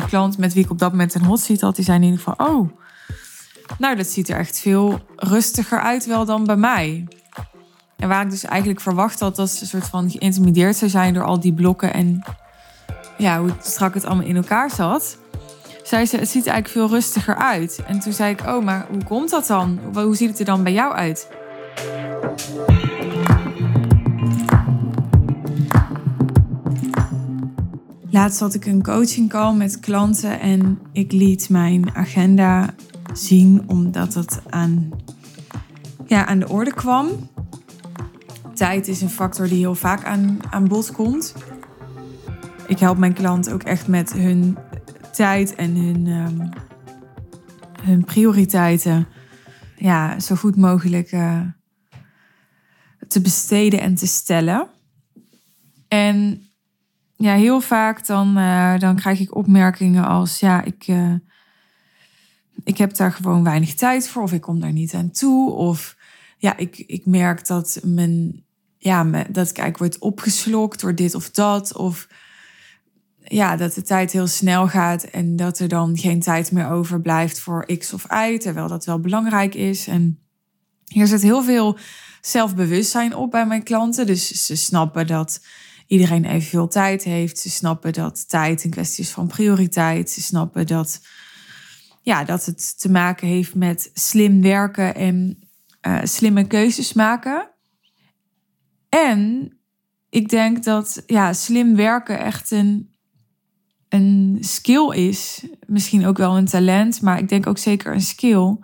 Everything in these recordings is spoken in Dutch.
de klant met wie ik op dat moment een hot seat had, die zei in ieder geval: Oh, nou, dat ziet er echt veel rustiger uit wel dan bij mij. En waar ik dus eigenlijk verwacht had dat ze een soort van geïntimideerd zou zijn door al die blokken en ja, hoe strak het allemaal in elkaar zat. Zei ze, het ziet er eigenlijk veel rustiger uit. En toen zei ik, oh, maar hoe komt dat dan? Hoe ziet het er dan bij jou uit? Laatst had ik een coaching call met klanten en ik liet mijn agenda zien omdat het aan, ja, aan de orde kwam. Tijd is een factor die heel vaak aan, aan bod komt. Ik help mijn klant ook echt met hun tijd en hun, um, hun prioriteiten ja, zo goed mogelijk uh, te besteden en te stellen. En ja, heel vaak dan, uh, dan krijg ik opmerkingen als ja, ik, uh, ik heb daar gewoon weinig tijd voor of ik kom daar niet aan toe. Of ja, ik, ik merk dat, mijn, ja, dat ik eigenlijk word opgeslokt door dit of dat. Of ja, dat de tijd heel snel gaat en dat er dan geen tijd meer overblijft voor X of Y, terwijl dat wel belangrijk is. En hier zit heel veel zelfbewustzijn op bij mijn klanten. Dus ze snappen dat iedereen evenveel tijd heeft. Ze snappen dat tijd een kwestie is van prioriteit. Ze snappen dat, ja, dat het te maken heeft met slim werken en uh, slimme keuzes maken. En ik denk dat ja, slim werken echt een, een skill is. Misschien ook wel een talent, maar ik denk ook zeker een skill.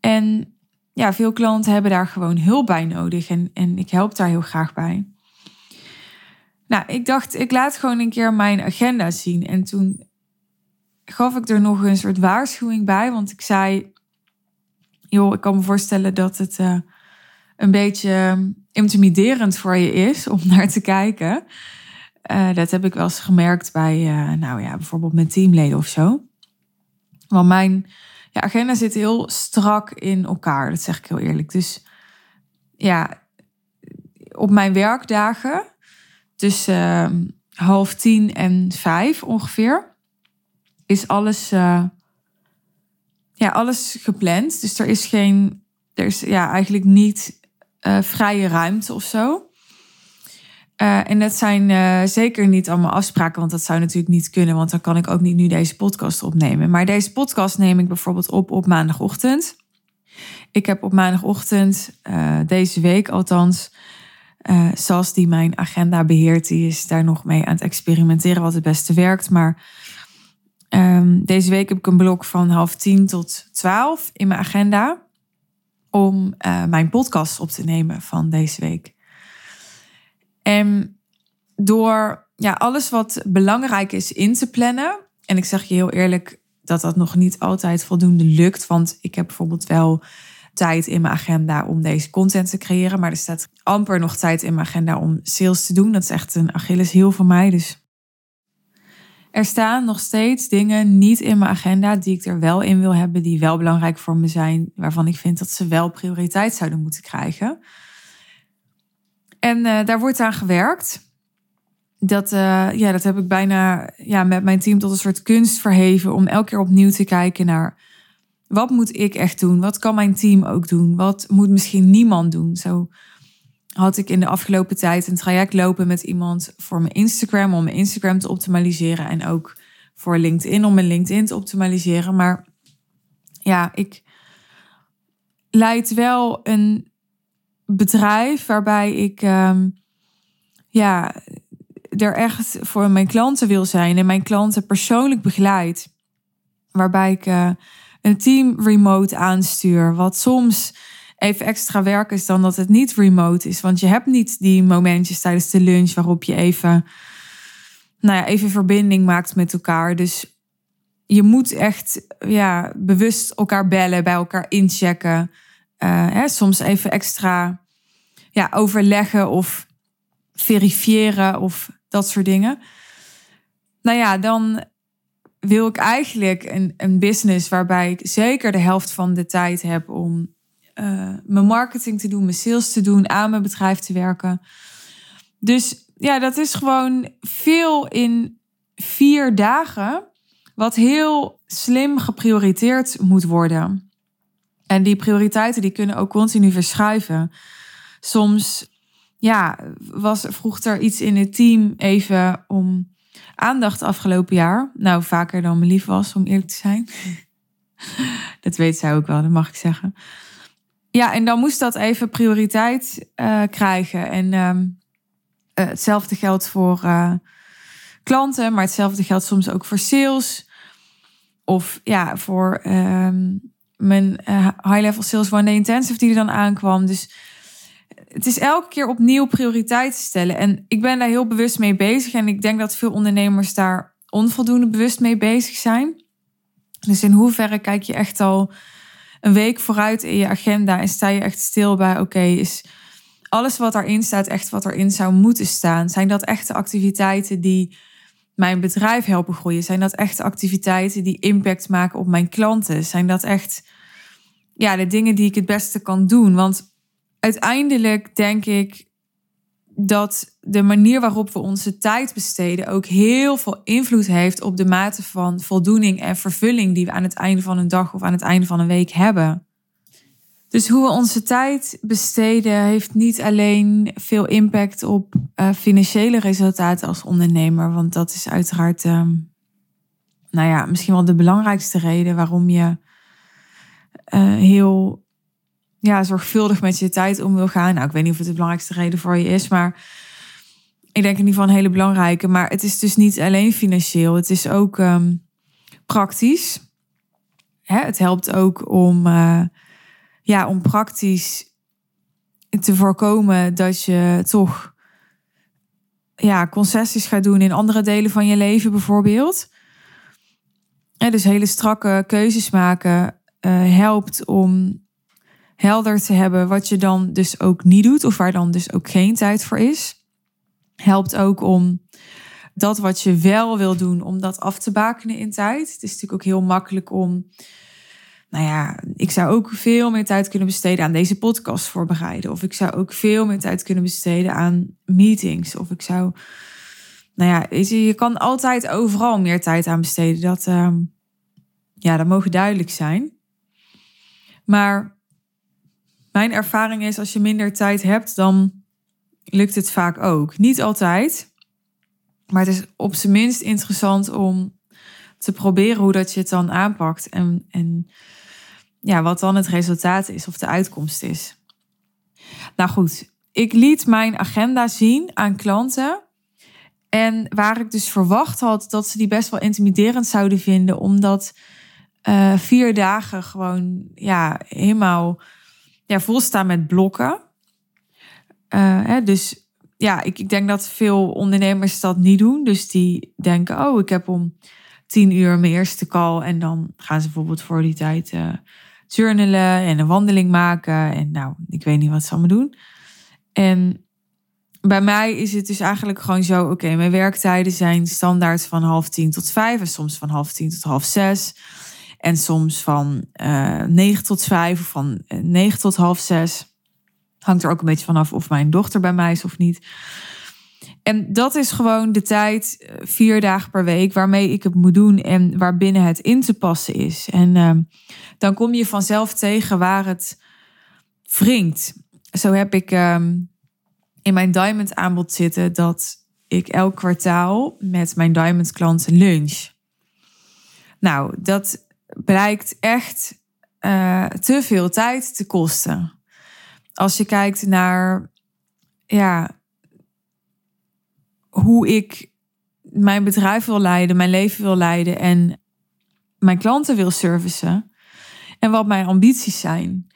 En ja, veel klanten hebben daar gewoon hulp bij nodig. En, en ik help daar heel graag bij. Nou, ik dacht, ik laat gewoon een keer mijn agenda zien. En toen gaf ik er nog een soort waarschuwing bij. Want ik zei, joh, ik kan me voorstellen dat het uh, een beetje intimiderend voor je is om naar te kijken. Uh, dat heb ik wel eens gemerkt bij, uh, nou ja, bijvoorbeeld mijn teamleden of zo. Want mijn ja, agenda zit heel strak in elkaar, dat zeg ik heel eerlijk. Dus ja, op mijn werkdagen tussen uh, half tien en vijf ongeveer is alles, uh, ja, alles gepland. Dus er is geen, er is ja, eigenlijk niet uh, vrije ruimte of zo. Uh, en dat zijn zeker niet allemaal afspraken, want dat zou natuurlijk niet kunnen, want dan kan ik ook niet nu deze podcast opnemen. Maar deze podcast neem ik bijvoorbeeld op op maandagochtend. Ik heb op maandagochtend, deze week althans, Sas die mijn agenda beheert, die is daar nog mee aan het experimenteren wat het beste werkt. Maar um, deze week heb ik een blok van half tien tot twaalf in mijn agenda om mijn podcast op te nemen van deze week. En door ja, alles wat belangrijk is in te plannen. En ik zeg je heel eerlijk dat dat nog niet altijd voldoende lukt. Want ik heb bijvoorbeeld wel tijd in mijn agenda om deze content te creëren. Maar er staat amper nog tijd in mijn agenda om sales te doen. Dat is echt een heel van mij. Dus er staan nog steeds dingen niet in mijn agenda die ik er wel in wil hebben, die wel belangrijk voor me zijn, waarvan ik vind dat ze wel prioriteit zouden moeten krijgen. En uh, daar wordt aan gewerkt. Dat, uh, ja, dat heb ik bijna ja, met mijn team tot een soort kunst verheven. Om elke keer opnieuw te kijken naar wat moet ik echt doen? Wat kan mijn team ook doen? Wat moet misschien niemand doen? Zo had ik in de afgelopen tijd een traject lopen met iemand voor mijn Instagram. Om mijn Instagram te optimaliseren. En ook voor LinkedIn om mijn LinkedIn te optimaliseren. Maar ja, ik leid wel een bedrijf waarbij ik um, ja, er echt voor mijn klanten wil zijn en mijn klanten persoonlijk begeleid. Waarbij ik uh, een team remote aanstuur, wat soms even extra werk is dan dat het niet remote is. Want je hebt niet die momentjes tijdens de lunch waarop je even, nou ja, even verbinding maakt met elkaar. Dus je moet echt ja, bewust elkaar bellen, bij elkaar inchecken. Uh, hè, soms even extra ja, overleggen of verifiëren of dat soort dingen. Nou ja, dan wil ik eigenlijk een, een business waarbij ik zeker de helft van de tijd heb om uh, mijn marketing te doen, mijn sales te doen, aan mijn bedrijf te werken. Dus ja, dat is gewoon veel in vier dagen wat heel slim geprioriteerd moet worden. En die prioriteiten die kunnen ook continu verschuiven. Soms ja, was, vroeg er iets in het team even om aandacht afgelopen jaar. Nou, vaker dan me lief was, om eerlijk te zijn. dat weet zij ook wel, dat mag ik zeggen. Ja, en dan moest dat even prioriteit uh, krijgen. En uh, hetzelfde geldt voor uh, klanten, maar hetzelfde geldt soms ook voor sales. Of ja, voor ehm, mijn high-level sales one day intensive die er dan aankwam. Dus het is elke keer opnieuw prioriteiten stellen. En ik ben daar heel bewust mee bezig. En ik denk dat veel ondernemers daar onvoldoende bewust mee bezig zijn. Dus in hoeverre kijk je echt al een week vooruit in je agenda en sta je echt stil bij: oké, is alles wat erin staat echt wat erin zou moeten staan? Zijn dat echte activiteiten die mijn bedrijf helpen groeien? Zijn dat echte activiteiten die impact maken op mijn klanten? Zijn dat echt ja, de dingen die ik het beste kan doen? Want uiteindelijk denk ik dat de manier waarop we onze tijd besteden ook heel veel invloed heeft op de mate van voldoening en vervulling die we aan het einde van een dag of aan het einde van een week hebben. Dus hoe we onze tijd besteden heeft niet alleen veel impact op uh, financiële resultaten als ondernemer, want dat is uiteraard, uh, nou ja, misschien wel de belangrijkste reden waarom je uh, heel ja, zorgvuldig met je tijd om wil gaan. Nou, ik weet niet of het de belangrijkste reden voor je is, maar ik denk in ieder geval een hele belangrijke. Maar het is dus niet alleen financieel, het is ook um, praktisch. Hè, het helpt ook om, uh, ja, om praktisch te voorkomen dat je toch ja, concessies gaat doen in andere delen van je leven, bijvoorbeeld. Ja, dus hele strakke keuzes maken uh, helpt om helder te hebben wat je dan dus ook niet doet of waar dan dus ook geen tijd voor is. Helpt ook om dat wat je wel wil doen, om dat af te bakenen in tijd. Het is natuurlijk ook heel makkelijk om, nou ja, ik zou ook veel meer tijd kunnen besteden aan deze podcast voorbereiden. Of ik zou ook veel meer tijd kunnen besteden aan meetings. Of ik zou, nou ja, je, kan altijd overal meer tijd aan besteden. Dat, uh, ja, dat mogen duidelijk zijn. Maar mijn ervaring is, als je minder tijd hebt, dan lukt het vaak ook. Niet altijd, maar het is op zijn minst interessant om te proberen hoe dat je het dan aanpakt en, en ja, wat dan het resultaat is of de uitkomst is. Nou goed, ik liet mijn agenda zien aan klanten. En waar ik dus verwacht had dat ze die best wel intimiderend zouden vinden, omdat uh, vier dagen gewoon ja, helemaal ja, volstaan met blokken. Uh, hè, dus ja, ik, ik denk dat veel ondernemers dat niet doen. Dus die denken, oh, ik heb om tien uur mijn eerste call. En dan gaan ze bijvoorbeeld voor die tijd uh, journalen en een wandeling maken. En nou, ik weet niet wat ze allemaal doen. En bij mij is het dus eigenlijk gewoon zo: oké, mijn werktijden zijn standaard van half tien tot vijf en soms van half tien tot half zes. En soms van uh, eh, 9 tot 5 of van 9 eh, tot half 6. Hangt er ook een beetje vanaf of mijn dochter bij mij is of niet. En dat is gewoon de tijd, eh, vier dagen per week, waarmee ik het moet doen en waarbinnen het in te passen is. En uh, dan kom je vanzelf tegen waar het wringt. Zo heb ik uh, in mijn Diamond aanbod zitten dat ik elk kwartaal met mijn Diamond klanten lunch. Nou, dat blijkt echt uh, te veel tijd te kosten. Als je kijkt naar ja, hoe ik mijn bedrijf wil leiden, mijn leven wil leiden en mijn klanten wil servicen en wat mijn ambities zijn.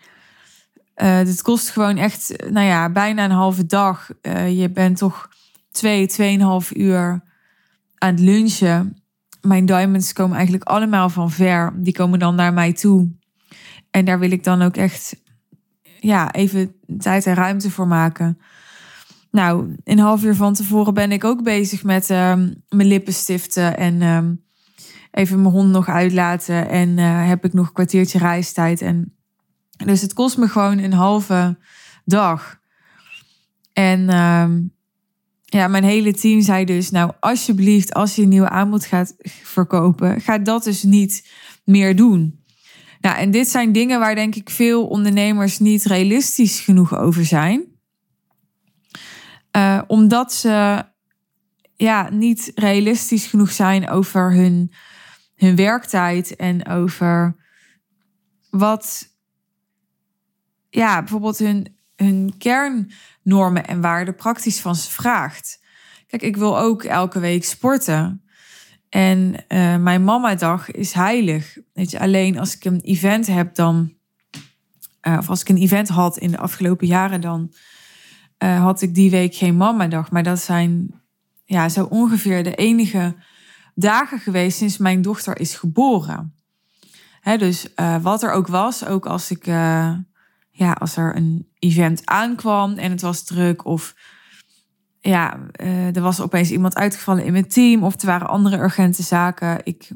Uh, dit kost gewoon echt, nou ja, bijna een halve dag. Uh, je bent toch twee, tweeënhalf uur aan het lunchen mijn diamonds komen eigenlijk allemaal van ver. Die komen dan naar mij toe. En daar wil ik dan ook echt ja, even tijd en ruimte voor maken. Nou, een half uur van tevoren ben ik ook bezig met um, mijn lippenstiften en um, even mijn hond nog uitlaten. En uh, heb ik nog een kwartiertje reistijd. En dus het kost me gewoon een halve dag. En um, ja, mijn hele team zei dus, nou alsjeblieft, als je een nieuwe aanbod gaat verkopen, ga dat dus niet meer doen. Nou, en dit zijn dingen waar denk ik veel ondernemers niet realistisch genoeg over zijn. Uh, omdat ze ja, niet realistisch genoeg zijn over hun, hun werktijd en over wat ja, bijvoorbeeld hun, hun kernnormen en waarden praktisch van ze vraagt. Kijk, ik wil ook elke week sporten. En uh, mijn mama-dag is heilig. Weet je, alleen als ik een event heb, dan. Uh, of als ik een event had in de afgelopen jaren, dan uh, had ik die week geen mama-dag. Maar dat zijn ja, zo ongeveer de enige dagen geweest sinds mijn dochter is geboren. Hè, dus wat er ook was, ook als ik. Ja, als er een event aankwam en het was druk of ja, uh, er was opeens iemand uitgevallen in mijn team of er waren andere urgente zaken. Ik,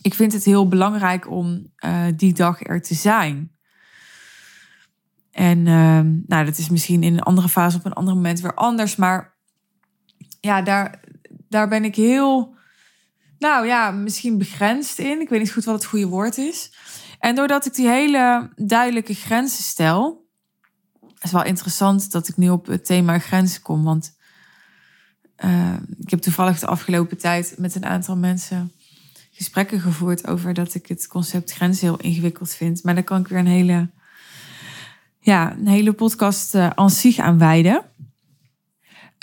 ik vind het heel belangrijk om uh, die dag er te zijn. En uh, nou, dat is misschien in een andere fase op een ander moment weer anders. Maar ja, daar, daar ben ik heel, nou ja, misschien begrensd in. Ik weet niet goed wat het goede woord is. En doordat ik die hele duidelijke grenzen stel, is wel interessant dat ik nu op het thema grenzen kom. Want uh, ik heb toevallig de afgelopen tijd met een aantal mensen gesprekken gevoerd over dat ik het concept grenzen heel ingewikkeld vind. Maar daar kan ik weer een hele, ja, een hele podcast uh, aan zich aan wijden.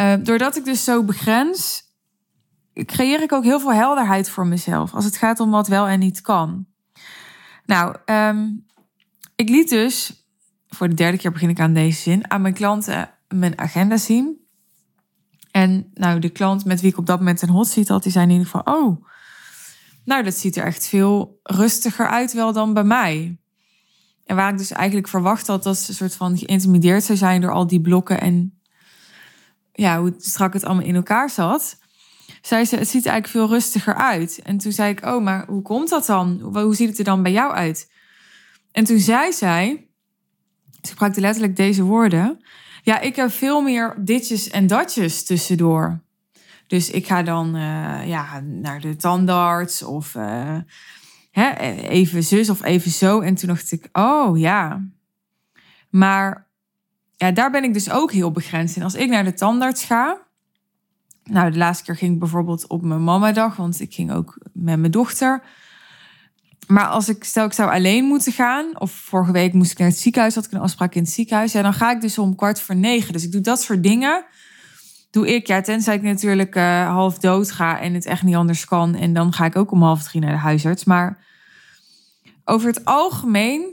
Uh, doordat ik dus zo begrens, creëer ik ook heel veel helderheid voor mezelf als het gaat om wat wel en niet kan. Nou, um, ik liet dus voor de derde keer begin ik aan deze zin, aan mijn klanten mijn agenda zien. En nou, de klant met wie ik op dat moment een hot seat had, die zei in ieder geval, oh, nou, dat ziet er echt veel rustiger uit wel dan bij mij. En waar ik dus eigenlijk verwacht had dat ze een soort van geïntimideerd zou zijn door al die blokken en ja, hoe strak het allemaal in elkaar zat. Zei ze, het ziet er eigenlijk veel rustiger uit. En toen zei ik, oh, maar hoe komt dat dan? Hoe ziet het er dan bij jou uit? En toen zei zij, ze gebruikte letterlijk deze woorden. Ja, ik heb veel meer ditjes en datjes tussendoor. Dus ik ga dan uh, ja, naar de tandarts of uh, hè, even zus of even zo. En toen dacht ik, oh ja. Maar ja, daar ben ik dus ook heel begrensd in. Als ik naar de tandarts ga. Nou, de laatste keer ging ik bijvoorbeeld op mijn mamadag, want ik ging ook met mijn dochter. Maar als ik stel ik zou alleen moeten gaan, of vorige week moest ik naar het ziekenhuis, had ik een afspraak in het ziekenhuis, ja, dan ga ik dus om kwart voor negen. Dus ik doe dat soort dingen. Doe ik, ja, tenzij ik natuurlijk uh, half dood ga en het echt niet anders kan. En dan ga ik ook om half drie naar de huisarts. Maar over het algemeen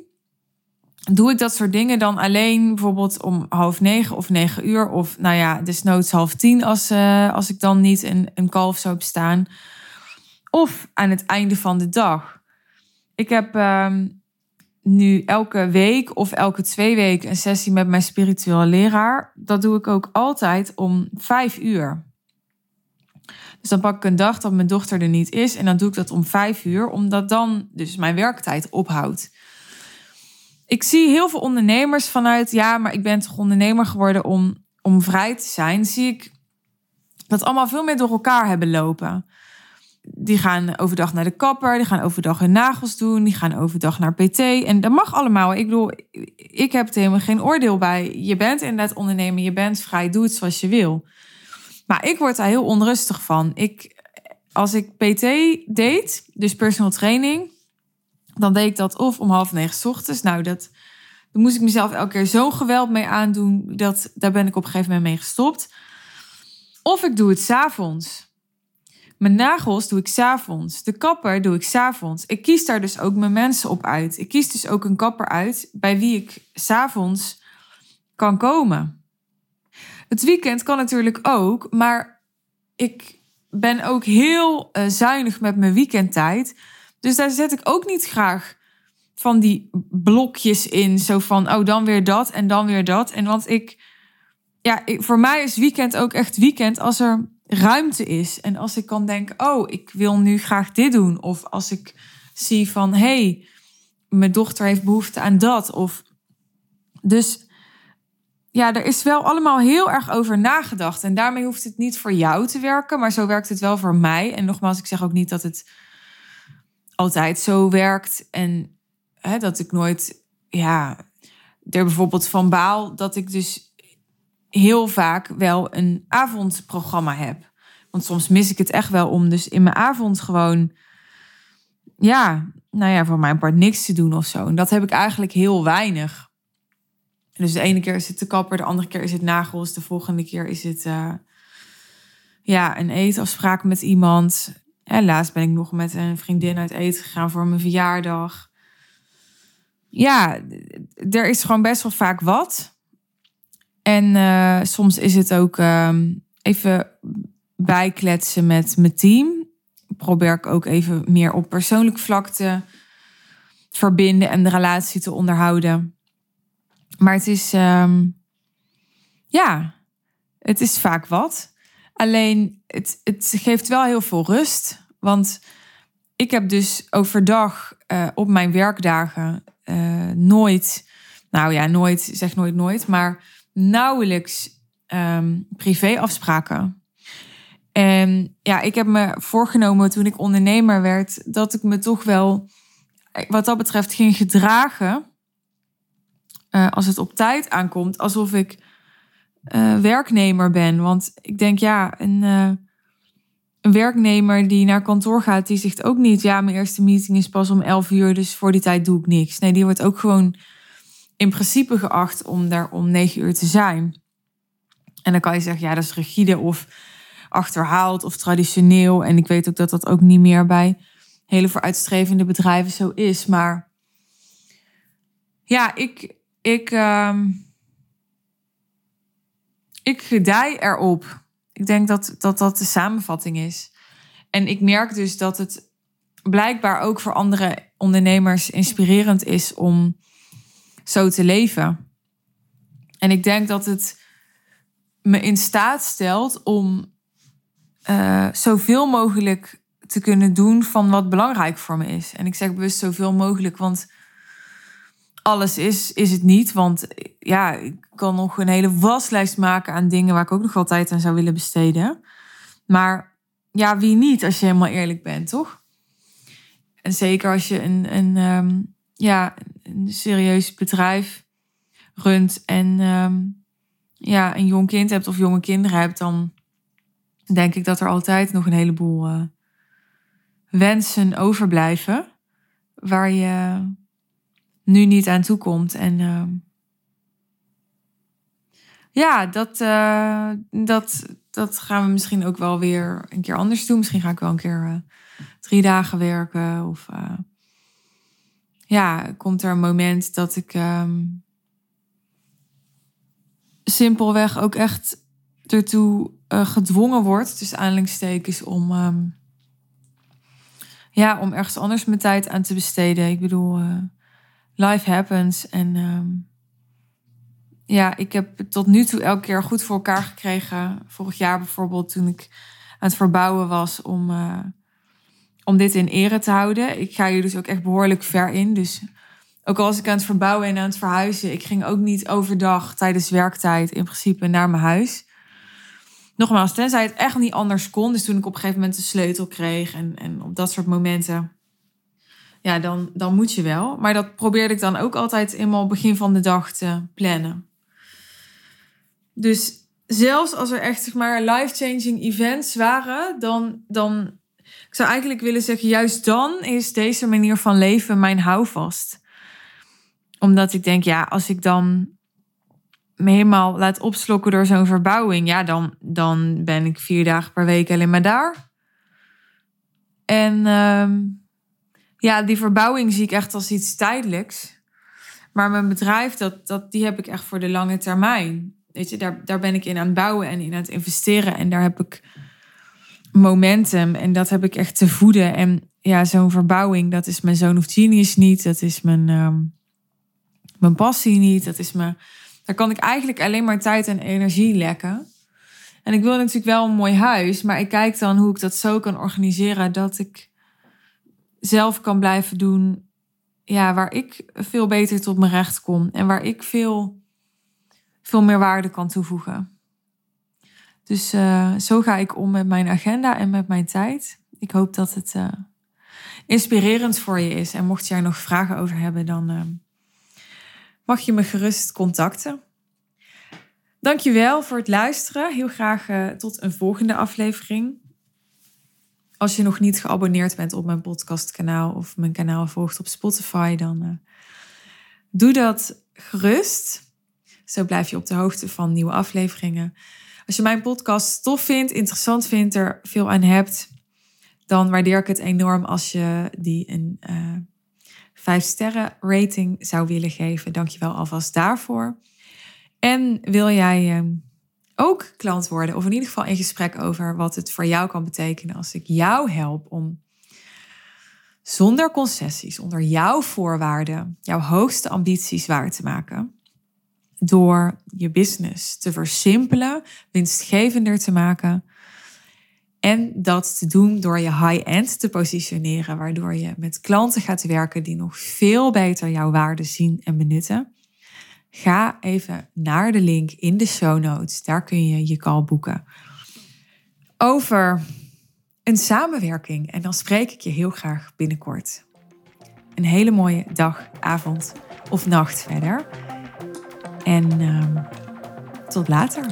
doe ik dat soort dingen dan alleen bijvoorbeeld om half negen of negen uur. Of nou ja, desnoods half tien als, uh, als ik dan niet een, een kalf zou bestaan. Of aan het einde van de dag. Ik heb ehm, nu elke week of elke twee weken een sessie met mijn spirituele leraar. Dat doe ik ook altijd om vijf uur. Dus dan pak ik een dag dat mijn dochter er niet is en dan doe ik dat om vijf uur, omdat dan dus mijn werktijd ophoudt. Ik zie heel veel ondernemers vanuit, ja, maar ik ben toch ondernemer geworden om, om vrij te zijn. Zie ik dat allemaal veel meer door elkaar hebben lopen die gaan overdag naar de kapper, die gaan overdag hun nagels doen, die gaan overdag naar PT. En dat mag allemaal. Ik bedoel, ik heb er helemaal geen oordeel bij. Je bent inderdaad ondernemer, je bent vrij, doe het zoals je wil. Maar ik word daar heel onrustig van. Ik, als ik PT deed, dus personal training, dan deed ik dat of om half negen s ochtends. Nou, dat, moest ik mezelf elke keer zo'n geweld mee aandoen. Dat, daar ben ik op een gegeven moment mee gestopt. Of ik doe het s'avonds. Mijn nagels doe ik s'avonds. De kapper doe ik s'avonds. Ik kies daar dus ook mijn mensen op uit. Ik kies dus ook een kapper uit bij wie ik s'avonds kan komen. Het weekend kan natuurlijk ook, maar ik ben ook heel uh, zuinig met mijn weekendtijd. Dus daar zet ik ook niet graag van die blokjes in. Zo van, oh, dan weer dat en dan weer dat. En want ik, ja, voor mij is weekend ook echt weekend als er ruimte is. En als ik kan denken, oh, ik wil nu graag dit doen. Of als ik zie van, hey, mijn dochter heeft behoefte aan dat. Of dus ja, er is wel allemaal heel erg over nagedacht. En daarmee hoeft het niet voor jou te werken, maar zo werkt het wel voor mij. En nogmaals, ik zeg ook niet dat het altijd zo werkt. En hè, dat ik nooit, ja, er bijvoorbeeld van baal dat ik dus heel vaak wel een avondprogramma heb. Want soms mis ik het echt wel om dus in mijn avond gewoon, ja, nou ja, voor mijn part niks te doen of zo. En dat heb ik eigenlijk heel weinig. Dus de ene keer is het de kapper, de andere keer is het nagels, de volgende keer is het uh, ja, een eetafspraak met iemand. En laatst ben ik nog met een vriendin uit eten gegaan voor mijn verjaardag. Ja, er is gewoon best wel vaak wat. En uh, soms is het ook uh, even bijkletsen met mijn team. Probeer ik ook even meer op persoonlijk vlak te verbinden en de relatie te onderhouden. Maar het is, um, ja, het is vaak wat. Alleen het, het geeft wel heel veel rust. Want ik heb dus overdag uh, op mijn werkdagen uh, nooit, nou ja, nooit, zeg nooit nooit, maar nauwelijks um, privéafspraken. En ja, ik heb me voorgenomen toen ik ondernemer werd, dat ik me toch wel, wat dat betreft, ging gedragen als het op tijd aankomt, alsof ik werknemer ben. Want ik denk, ja, een, een werknemer die naar kantoor gaat, die zegt ook niet, ja, mijn eerste meeting is pas om 11 uur, dus voor die tijd doe ik niks. Nee, die wordt ook gewoon in principe geacht om daar om 9 uur te zijn. En dan kan je zeggen, ja, dat is rigide of achterhaald of traditioneel. En ik weet ook dat dat ook niet meer bij hele vooruitstrevende bedrijven zo is. Maar ja, ik, ik, uh, ik gedij erop. Ik denk dat, dat dat de samenvatting is. En ik merk dus dat het blijkbaar ook voor andere ondernemers inspirerend is om zo te leven. En ik denk dat het me in staat stelt om uh, zoveel mogelijk te kunnen doen van wat belangrijk voor me is. En ik zeg bewust zoveel mogelijk, want alles is, is het niet. Want ja, ik kan nog een hele waslijst maken aan dingen waar ik ook nog wel tijd aan zou willen besteden. Maar ja, wie niet als je helemaal eerlijk bent, toch? En zeker als je een, een, um, ja, een serieus bedrijf runt en um, ja, een jong kind hebt of jonge kinderen hebt, dan denk ik dat er altijd nog een heleboel uh, wensen overblijven. Waar je nu niet aan toe komt. En uh, ja, dat, uh, dat, dat gaan we misschien ook wel weer een keer anders doen. Misschien ga ik wel een keer uh, drie dagen werken. Of ja, komt er een moment dat ik um, simpelweg ook echt ertoe gedwongen word, tussen aanhalingstekens, om, um, ja, om ergens anders mijn tijd aan te besteden. Ik bedoel, life happens. En um, ja, ik heb tot nu toe elke keer goed voor elkaar gekregen. Vorig jaar bijvoorbeeld, toen ik aan het verbouwen was om, uh, om dit in ere te houden. Ik ga hier dus ook echt behoorlijk ver in. Dus ook al was ik aan het verbouwen en aan het verhuizen, ik ging ook niet overdag tijdens werktijd in principe naar mijn huis. Nogmaals, tenzij het echt niet anders kon. Dus toen ik op een gegeven moment de sleutel kreeg en, en op dat soort momenten ja, dan, dan moet je wel. Maar dat probeerde ik dan ook altijd eenmaal begin van de dag te plannen. Dus zelfs als er echt zeg maar life-changing events waren, dan, dan, ik zou eigenlijk willen zeggen, juist dan is deze manier van leven mijn houvast. Omdat ik denk, ja, als ik dan me helemaal laat opslokken door zo'n verbouwing, ja, dan, dan ben ik vier dagen per week alleen maar daar. En uh, ja, die verbouwing zie ik echt als iets tijdelijks. Maar mijn bedrijf, dat, dat, die heb ik echt voor de lange termijn. Weet je, daar, daar ben ik in aan het bouwen en in aan het investeren. En daar heb ik momentum en dat heb ik echt te voeden. En ja, zo'n verbouwing, dat is mijn zoon of genius niet. Dat is mijn, uh, mijn passie niet. Dat is mijn, daar kan ik eigenlijk alleen maar tijd en energie lekken. En ik wil natuurlijk wel een mooi huis, maar ik kijk dan hoe ik dat zo kan organiseren dat ik zelf kan blijven doen ja, waar ik veel beter tot mijn recht kom en waar ik veel veel meer waarde kan toevoegen. Dus uh, zo ga ik om met mijn agenda en met mijn tijd. Ik hoop dat het uh, inspirerend voor je is. En mocht je nog vragen over hebben, dan uh, mag je me gerust contacten. Dankjewel voor het luisteren. Heel graag tot een volgende aflevering. Als je nog niet geabonneerd bent op mijn podcastkanaal of mijn kanaal volgt op Spotify, dan doe dat gerust. Zo blijf je op de hoogte van nieuwe afleveringen. Als je mijn podcast tof vindt, interessant vindt, er veel aan hebt, dan waardeer ik het enorm als je die een uh, eh, 5 sterren rating zou willen geven. Dankjewel alvast daarvoor. En wil jij uh, ook klant worden, of in ieder geval in gesprek over wat het voor jou kan betekenen als ik jou help om zonder concessies, onder jouw voorwaarden, jouw hoogste ambities waar te maken? door je business te versimpelen, winstgevender te maken. En dat te doen door je high-end te positioneren, waardoor je met klanten gaat werken die nog veel beter jouw waarde zien en benutten. Ga even naar de link in de show notes. Daar kun je je call boeken. Over een samenwerking. En dan spreek ik je heel graag binnenkort. Een hele mooie dag, avond of nacht verder. En uh, tot later.